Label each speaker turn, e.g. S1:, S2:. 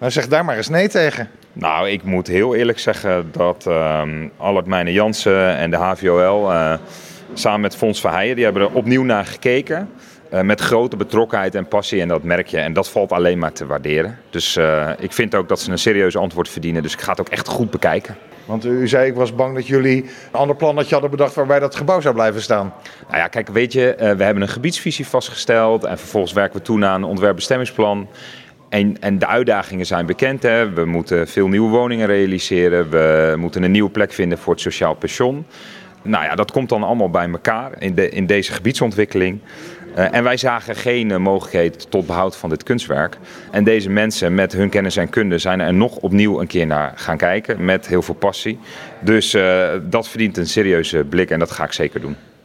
S1: Nou, zeg daar maar eens nee tegen.
S2: Nou, ik moet heel eerlijk zeggen dat uh, Allard Meijnen Jansen en de HVOL uh, samen met Fons Verheijen, die hebben er opnieuw naar gekeken. Uh, met grote betrokkenheid en passie en dat merk je. En dat valt alleen maar te waarderen. Dus uh, ik vind ook dat ze een serieus antwoord verdienen. Dus ik ga het ook echt goed bekijken.
S1: Want u zei, ik was bang dat jullie een ander plan dat je hadden bedacht waarbij dat gebouw zou blijven staan.
S2: Nou ja, kijk, weet je, we hebben een gebiedsvisie vastgesteld. En vervolgens werken we toe naar een ontwerpbestemmingsplan. En, en, de uitdagingen zijn bekend. Hè. We moeten veel nieuwe woningen realiseren. We moeten een nieuwe plek vinden voor het sociaal pensioen. Nou ja, dat komt dan allemaal bij elkaar in, de, in deze gebiedsontwikkeling. Uh, en wij zagen geen uh, mogelijkheid tot behoud van dit kunstwerk. En deze mensen met hun kennis en kunde zijn er nog opnieuw een keer naar gaan kijken. Met heel veel passie. Dus uh, dat verdient een serieuze blik en dat ga ik zeker doen.